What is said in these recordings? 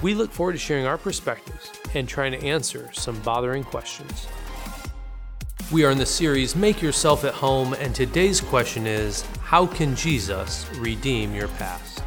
We look forward to sharing our perspectives and trying to answer some bothering questions. We are in the series Make Yourself at Home, and today's question is How can Jesus redeem your past?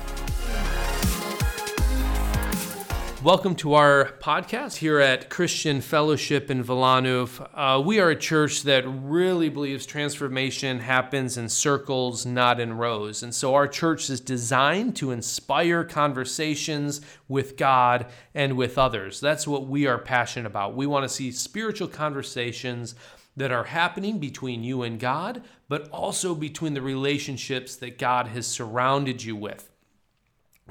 Welcome to our podcast here at Christian Fellowship in Wilanów. Uh, we are a church that really believes transformation happens in circles, not in rows. And so our church is designed to inspire conversations with God and with others. That's what we are passionate about. We want to see spiritual conversations that are happening between you and God, but also between the relationships that God has surrounded you with.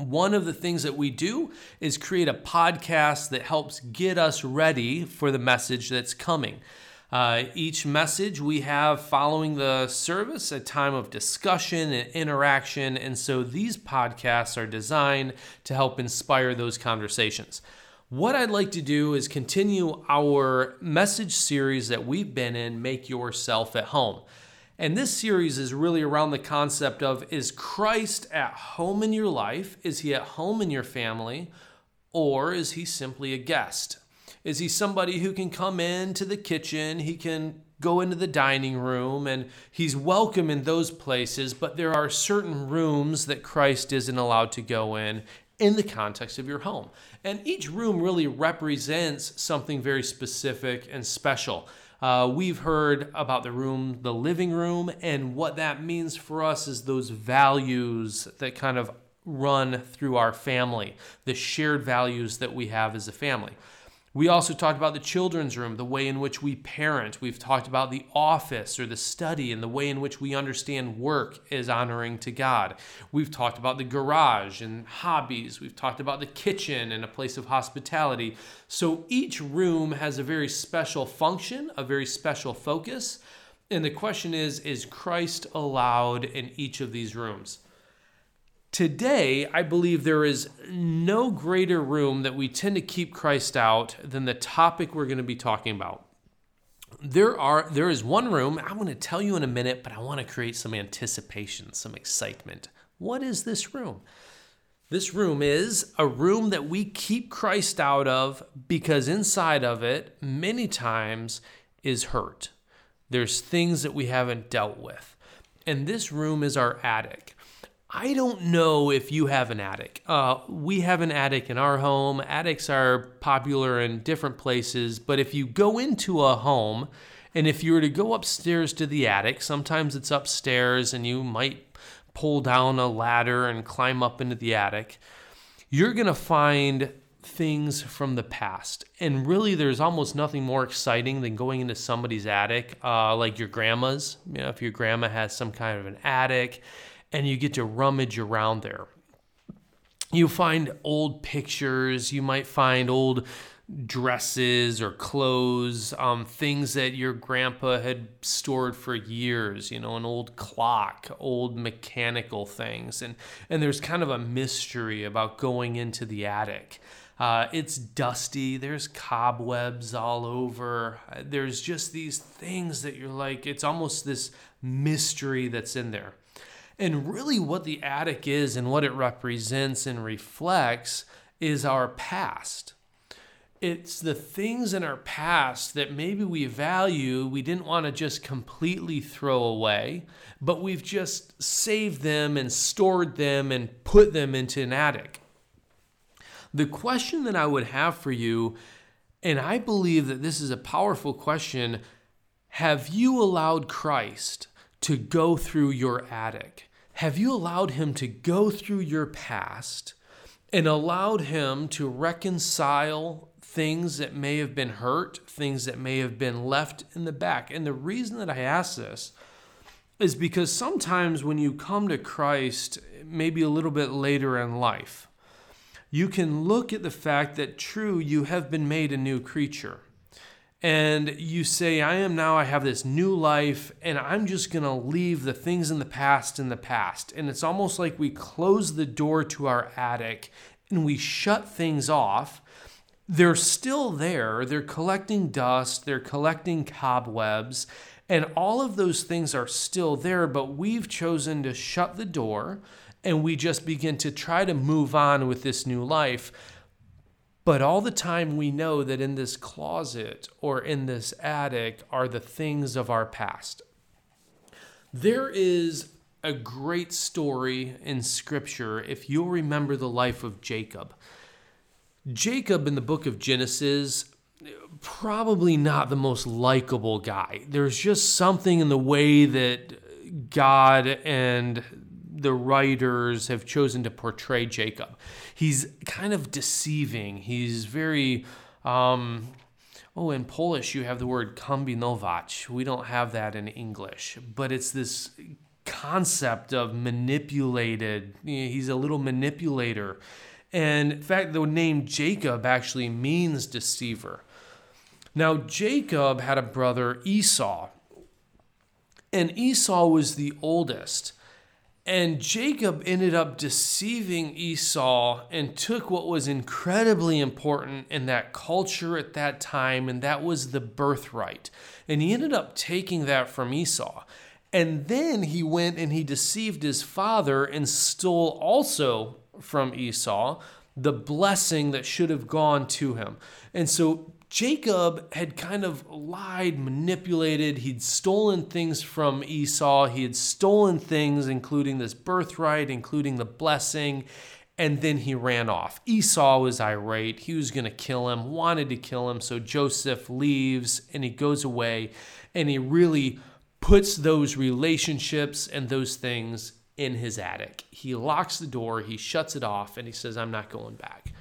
One of the things that we do is create a podcast that helps get us ready for the message that's coming. Uh, each message we have following the service a time of discussion and interaction, and so these podcasts are designed to help inspire those conversations. What I'd like to do is continue our message series that we've been in, Make Yourself at Home. And this series is really around the concept of is Christ at home in your life? Is he at home in your family? Or is he simply a guest? Is he somebody who can come into the kitchen? He can go into the dining room and he's welcome in those places, but there are certain rooms that Christ isn't allowed to go in in the context of your home. And each room really represents something very specific and special. Uh, we've heard about the room, the living room, and what that means for us is those values that kind of run through our family, the shared values that we have as a family. We also talked about the children's room, the way in which we parent. We've talked about the office or the study and the way in which we understand work is honoring to God. We've talked about the garage and hobbies. We've talked about the kitchen and a place of hospitality. So each room has a very special function, a very special focus. And the question is is Christ allowed in each of these rooms? Today, I believe there is no greater room that we tend to keep Christ out than the topic we're going to be talking about. There are there is one room I'm going to tell you in a minute, but I want to create some anticipation, some excitement. What is this room? This room is a room that we keep Christ out of because inside of it many times is hurt. There's things that we haven't dealt with. And this room is our attic. I don't know if you have an attic. Uh, we have an attic in our home. Attics are popular in different places, but if you go into a home and if you were to go upstairs to the attic, sometimes it's upstairs and you might pull down a ladder and climb up into the attic, you're going to find things from the past. And really, there's almost nothing more exciting than going into somebody's attic, uh, like your grandma's. You know, if your grandma has some kind of an attic and you get to rummage around there. You find old pictures, you might find old dresses or clothes, um, things that your grandpa had stored for years, you know, an old clock, old mechanical things. And, and there's kind of a mystery about going into the attic. Uh, it's dusty, there's cobwebs all over. There's just these things that you're like, it's almost this mystery that's in there. And really, what the attic is and what it represents and reflects is our past. It's the things in our past that maybe we value, we didn't want to just completely throw away, but we've just saved them and stored them and put them into an attic. The question that I would have for you, and I believe that this is a powerful question have you allowed Christ to go through your attic? Have you allowed Him to go through your past and allowed Him to reconcile things that may have been hurt, things that may have been left in the back? And the reason that I ask this is because sometimes when you come to Christ, maybe a little bit later in life, you can look at the fact that true, you have been made a new creature. And you say, I am now, I have this new life, and I'm just going to leave the things in the past in the past. And it's almost like we close the door to our attic and we shut things off. They're still there, they're collecting dust, they're collecting cobwebs, and all of those things are still there, but we've chosen to shut the door and we just begin to try to move on with this new life but all the time we know that in this closet or in this attic are the things of our past. There is a great story in Scripture if you'll remember the life of Jacob. Jacob in the book of Genesis, probably not the most likable guy. There's just something in the way that God and the writers have chosen to portray Jacob. He's kind of deceiving. He's very, um, oh, in Polish you have the word kombinować. We don't have that in English, but it's this concept of manipulated. He's a little manipulator. And in fact, the name Jacob actually means deceiver. Now, Jacob had a brother, Esau, and Esau was the oldest. And Jacob ended up deceiving Esau and took what was incredibly important in that culture at that time, and that was the birthright. And he ended up taking that from Esau. And then he went and he deceived his father and stole also from Esau the blessing that should have gone to him. And so Jacob had kind of lied, manipulated. He'd stolen things from Esau. He had stolen things, including this birthright, including the blessing, and then he ran off. Esau was irate. He was going to kill him, wanted to kill him. So Joseph leaves and he goes away and he really puts those relationships and those things in his attic. He locks the door, he shuts it off, and he says, I'm not going back.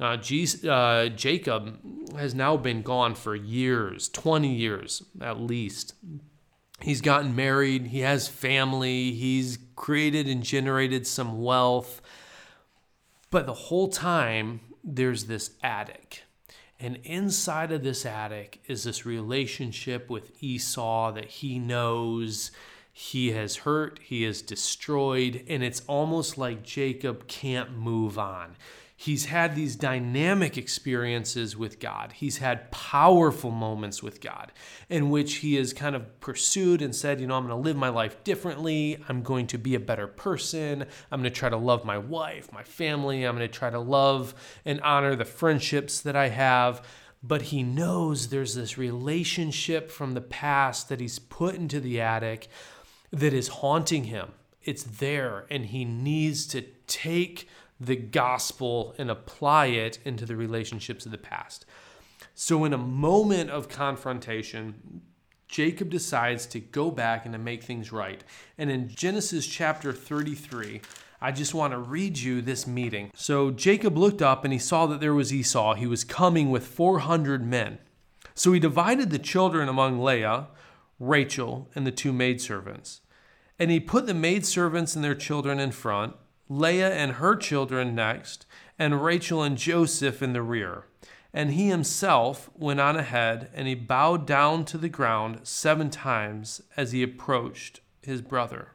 Uh, Jesus, uh, Jacob has now been gone for years, 20 years at least. He's gotten married, he has family, he's created and generated some wealth. But the whole time, there's this attic. And inside of this attic is this relationship with Esau that he knows he has hurt, he has destroyed, and it's almost like Jacob can't move on he's had these dynamic experiences with God. He's had powerful moments with God in which he has kind of pursued and said, you know, I'm going to live my life differently. I'm going to be a better person. I'm going to try to love my wife, my family. I'm going to try to love and honor the friendships that I have. But he knows there's this relationship from the past that he's put into the attic that is haunting him. It's there, and he needs to take the gospel and apply it into the relationships of the past. So, in a moment of confrontation, Jacob decides to go back and to make things right. And in Genesis chapter 33, I just want to read you this meeting. So Jacob looked up and he saw that there was Esau. He was coming with 400 men. So he divided the children among Leah, Rachel, and the two maidservants. And he put the maidservants and their children in front, Leah and her children next, and Rachel and Joseph in the rear. And he himself went on ahead, and he bowed down to the ground seven times as he approached his brother.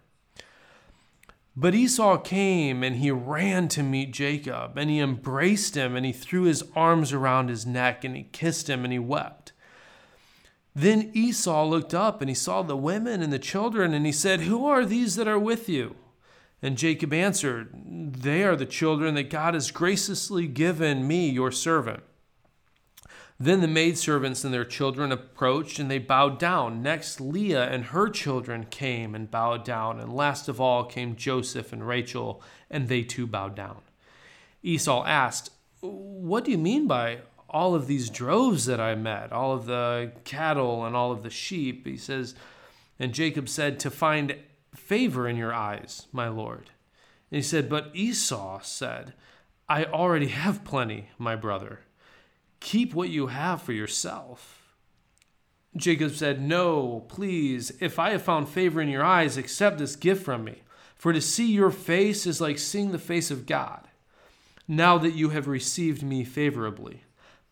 But Esau came and he ran to meet Jacob, and he embraced him, and he threw his arms around his neck, and he kissed him, and he wept. Then Esau looked up and he saw the women and the children, and he said, Who are these that are with you? And Jacob answered, They are the children that God has graciously given me, your servant. Then the maidservants and their children approached, and they bowed down. Next, Leah and her children came and bowed down. And last of all came Joseph and Rachel, and they too bowed down. Esau asked, What do you mean by all of these droves that I met, all of the cattle and all of the sheep? He says, and Jacob said, To find favor in your eyes, my lord. And he said, But Esau said, I already have plenty, my brother. Keep what you have for yourself. Jacob said, No, please, if I have found favor in your eyes, accept this gift from me. For to see your face is like seeing the face of God, now that you have received me favorably.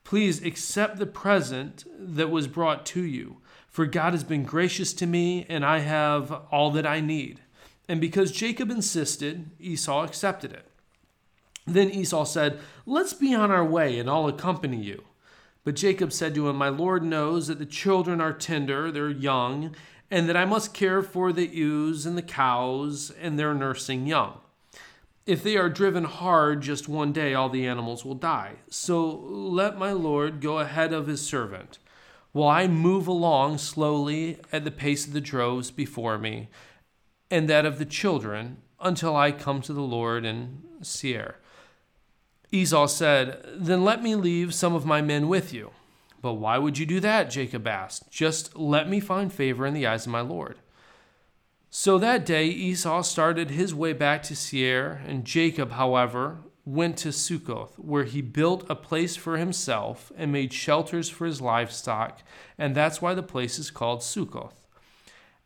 Please accept the present that was brought to you, for God has been gracious to me, and I have all that I need. And because Jacob insisted, Esau accepted it. Then Esau said, Let's be on our way, and I'll accompany you. But Jacob said to him, My Lord knows that the children are tender, they're young, and that I must care for the ewes and the cows, and their nursing young. If they are driven hard just one day, all the animals will die. So let my Lord go ahead of his servant, while I move along slowly at the pace of the droves before me, and that of the children, until I come to the Lord in Seir. Esau said, Then let me leave some of my men with you. But why would you do that? Jacob asked. Just let me find favor in the eyes of my Lord. So that day Esau started his way back to Seir, and Jacob, however, went to Succoth, where he built a place for himself and made shelters for his livestock, and that's why the place is called Succoth.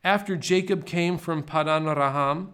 After Jacob came from Padan Aram,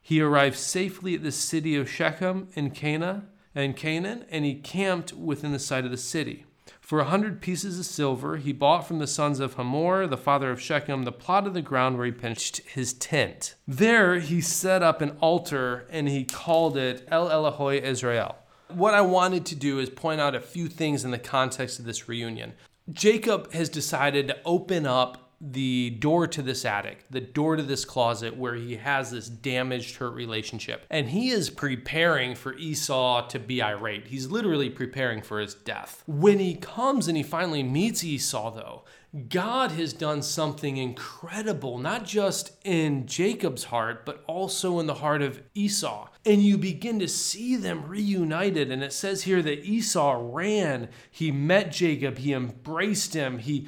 he arrived safely at the city of Shechem in Canaan, and Canaan, and he camped within the sight of the city. For a hundred pieces of silver, he bought from the sons of Hamor, the father of Shechem, the plot of the ground where he pitched his tent. There he set up an altar and he called it El Elohe Israel. What I wanted to do is point out a few things in the context of this reunion. Jacob has decided to open up the door to this attic, the door to this closet where he has this damaged, hurt relationship. And he is preparing for Esau to be irate. He's literally preparing for his death. When he comes and he finally meets Esau, though, God has done something incredible, not just in Jacob's heart, but also in the heart of Esau. And you begin to see them reunited. And it says here that Esau ran, he met Jacob, he embraced him, he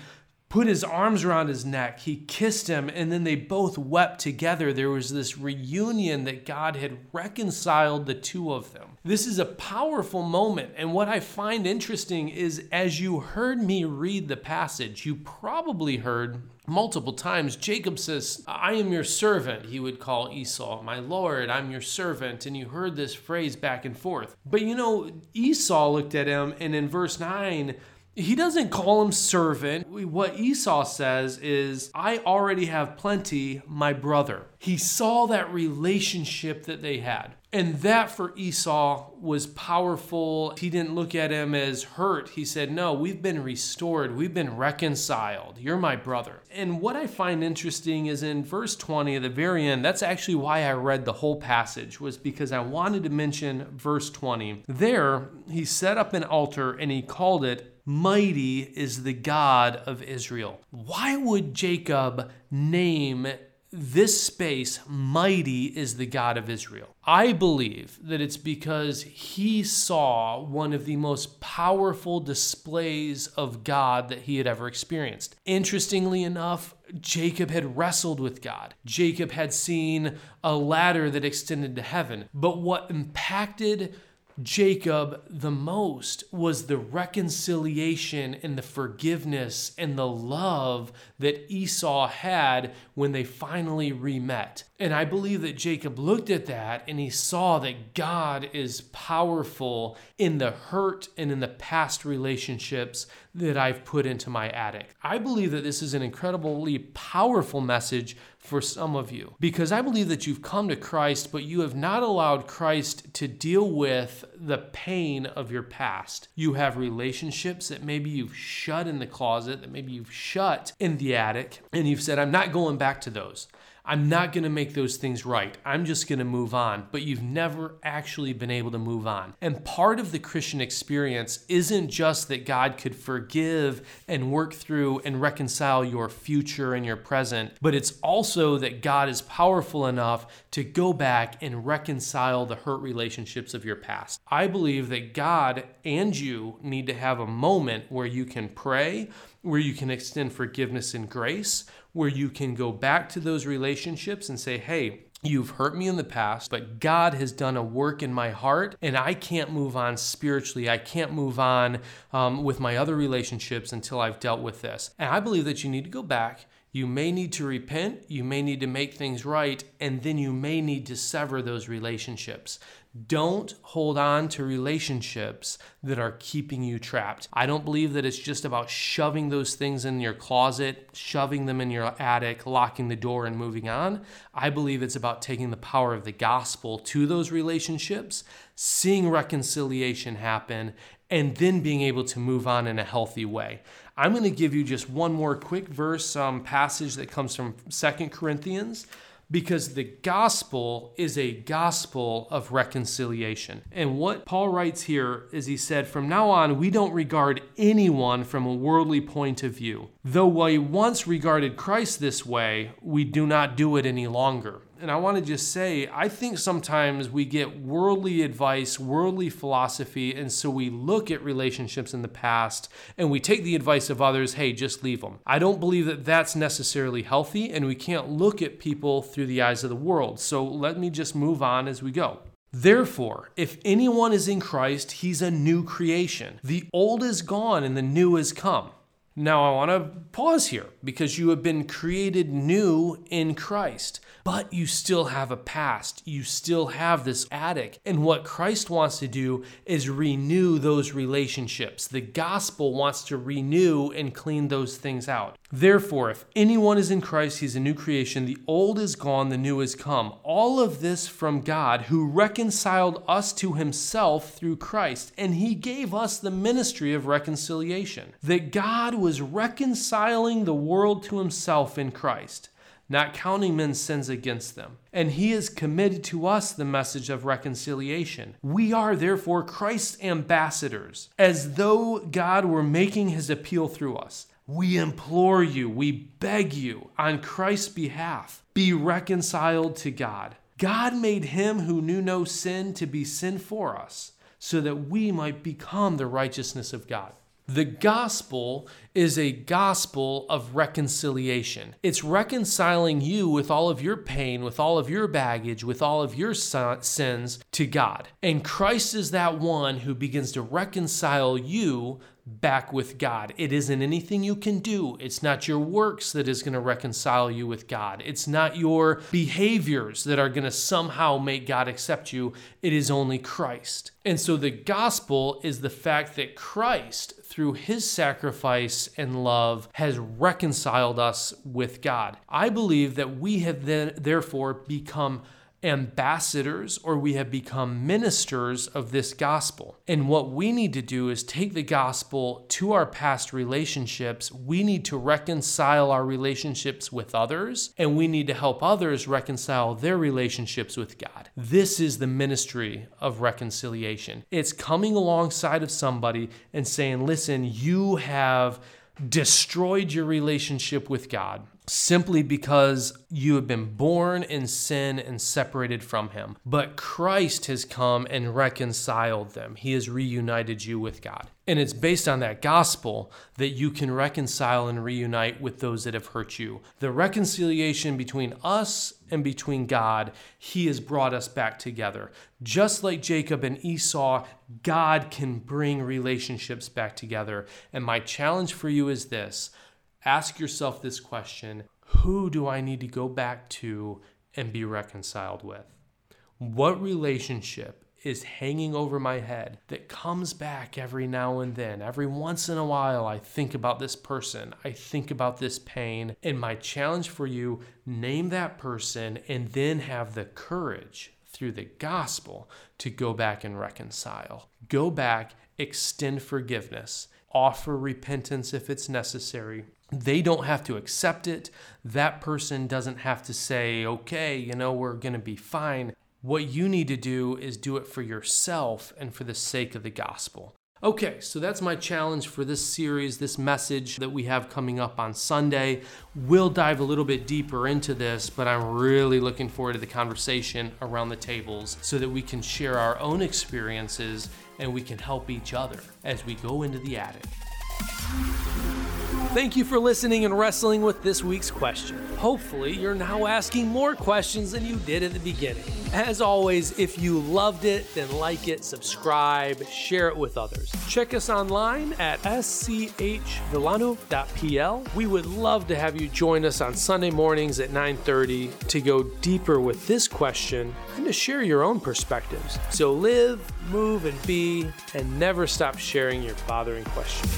put his arms around his neck. He kissed him, and then they both wept together. There was this reunion that God had reconciled the two of them. This is a powerful moment. And what I find interesting is as you heard me read the passage, you probably heard multiple times Jacob says, I am your servant. He would call Esau, My Lord, I'm your servant. And you heard this phrase back and forth. But you know, Esau looked at him, and in verse 9, he doesn't call him servant. What Esau says is, I already have plenty, my brother. He saw that relationship that they had. And that for Esau was powerful. He didn't look at him as hurt. He said, No, we've been restored. We've been reconciled. You're my brother. And what I find interesting is in verse 20 at the very end, that's actually why I read the whole passage, was because I wanted to mention verse 20. There, he set up an altar and he called it Mighty is the God of Israel. Why would Jacob name this space, mighty is the God of Israel. I believe that it's because he saw one of the most powerful displays of God that he had ever experienced. Interestingly enough, Jacob had wrestled with God. Jacob had seen a ladder that extended to heaven. But what impacted Jacob the most was the reconciliation and the forgiveness and the love that Esau had when they finally remet. And I believe that Jacob looked at that and he saw that God is powerful in the hurt and in the past relationships that I've put into my attic. I believe that this is an incredibly powerful message for some of you because I believe that you've come to Christ, but you have not allowed Christ to deal with the pain of your past. You have relationships that maybe you've shut in the closet, that maybe you've shut in the attic, and you've said, I'm not going back to those. I'm not going to make those things right. I'm just going to move on. But you've never actually been able to move on. And part of the Christian experience isn't just that God could forgive and work through and reconcile your future and your present, but it's also that God is powerful enough to go back and reconcile the hurt relationships of your past. I believe that God and you need to have a moment where you can pray, where you can extend forgiveness and grace, where you can go back to those relationships and say, hey, You've hurt me in the past, but God has done a work in my heart, and I can't move on spiritually. I can't move on um, with my other relationships until I've dealt with this. And I believe that you need to go back. You may need to repent. You may need to make things right. And then you may need to sever those relationships Don't hold on to relationships that are keeping you trapped. I don't believe that it's just about shoving those things in your closet, shoving them in your attic, locking the door, and moving on. I believe it's about taking the power of the gospel to those relationships, seeing reconciliation happen, and then being able to move on in a healthy way. I'm going to give you just one more quick verse um, passage that comes from Second Corinthians because the gospel is a gospel of reconciliation. And what Paul writes here is he said, From now on, we don't regard anyone from a worldly point of view. Though we once regarded Christ this way, we do not do it any longer. And I want to just say, I think sometimes we get worldly advice, worldly philosophy, and so we look at relationships in the past and we take the advice of others, hey, just leave them. I don't believe that that's necessarily healthy, and we can't look at people through the eyes of the world. So let me just move on as we go. Therefore, if anyone is in Christ, he's a new creation. The old is gone and the new has come. Now, I want to pause here because you have been created new in Christ but you still have a past. You still have this attic. And what Christ wants to do is renew those relationships. The gospel wants to renew and clean those things out. Therefore, if anyone is in Christ, he's a new creation. The old is gone, the new has come. All of this from God, who reconciled us to himself through Christ, and he gave us the ministry of reconciliation. That God was reconciling the world to himself in Christ not counting men's sins against them. And he has committed to us the message of reconciliation. We are therefore Christ's ambassadors, as though God were making his appeal through us. We implore you, we beg you, on Christ's behalf, be reconciled to God. God made him who knew no sin to be sin for us, so that we might become the righteousness of God. The gospel is a gospel of reconciliation. It's reconciling you with all of your pain, with all of your baggage, with all of your sins to God. And Christ is that one who begins to reconcile you back with God. It isn't anything you can do. It's not your works that is going to reconcile you with God. It's not your behaviors that are going to somehow make God accept you. It is only Christ. And so the gospel is the fact that Christ, through his sacrifice and love, has reconciled us with God. I believe that we have then therefore become ambassadors or we have become ministers of this gospel. And what we need to do is take the gospel to our past relationships. We need to reconcile our relationships with others, and we need to help others reconcile their relationships with God. This is the ministry of reconciliation. It's coming alongside of somebody and saying, listen, you have destroyed your relationship with God simply because you have been born in sin and separated from Him. But Christ has come and reconciled them, He has reunited you with God. And it's based on that gospel that you can reconcile and reunite with those that have hurt you. The reconciliation between us and between God, He has brought us back together. Just like Jacob and Esau, God can bring relationships back together. And my challenge for you is this ask yourself this question Who do I need to go back to and be reconciled with? What relationship is hanging over my head that comes back every now and then? Every once in a while, I think about this person, I think about this pain. And my challenge for you name that person and then have the courage through the gospel to go back and reconcile. Go back, extend forgiveness, offer repentance if it's necessary, they don't have to accept it. That person doesn't have to say, okay, you know, we're going to be fine. What you need to do is do it for yourself and for the sake of the gospel. Okay, so that's my challenge for this series, this message that we have coming up on Sunday. We'll dive a little bit deeper into this, but I'm really looking forward to the conversation around the tables so that we can share our own experiences and we can help each other as we go into the attic. Thank you for listening and wrestling with this week's question. Hopefully, you're now asking more questions than you did at the beginning. As always, if you loved it, then like it, subscribe, share it with others. Check us online at schvillano.pl. We would love to have you join us on Sunday mornings at 9:30 to go deeper with this question and to share your own perspectives. So live, move, and be, and never stop sharing your bothering questions.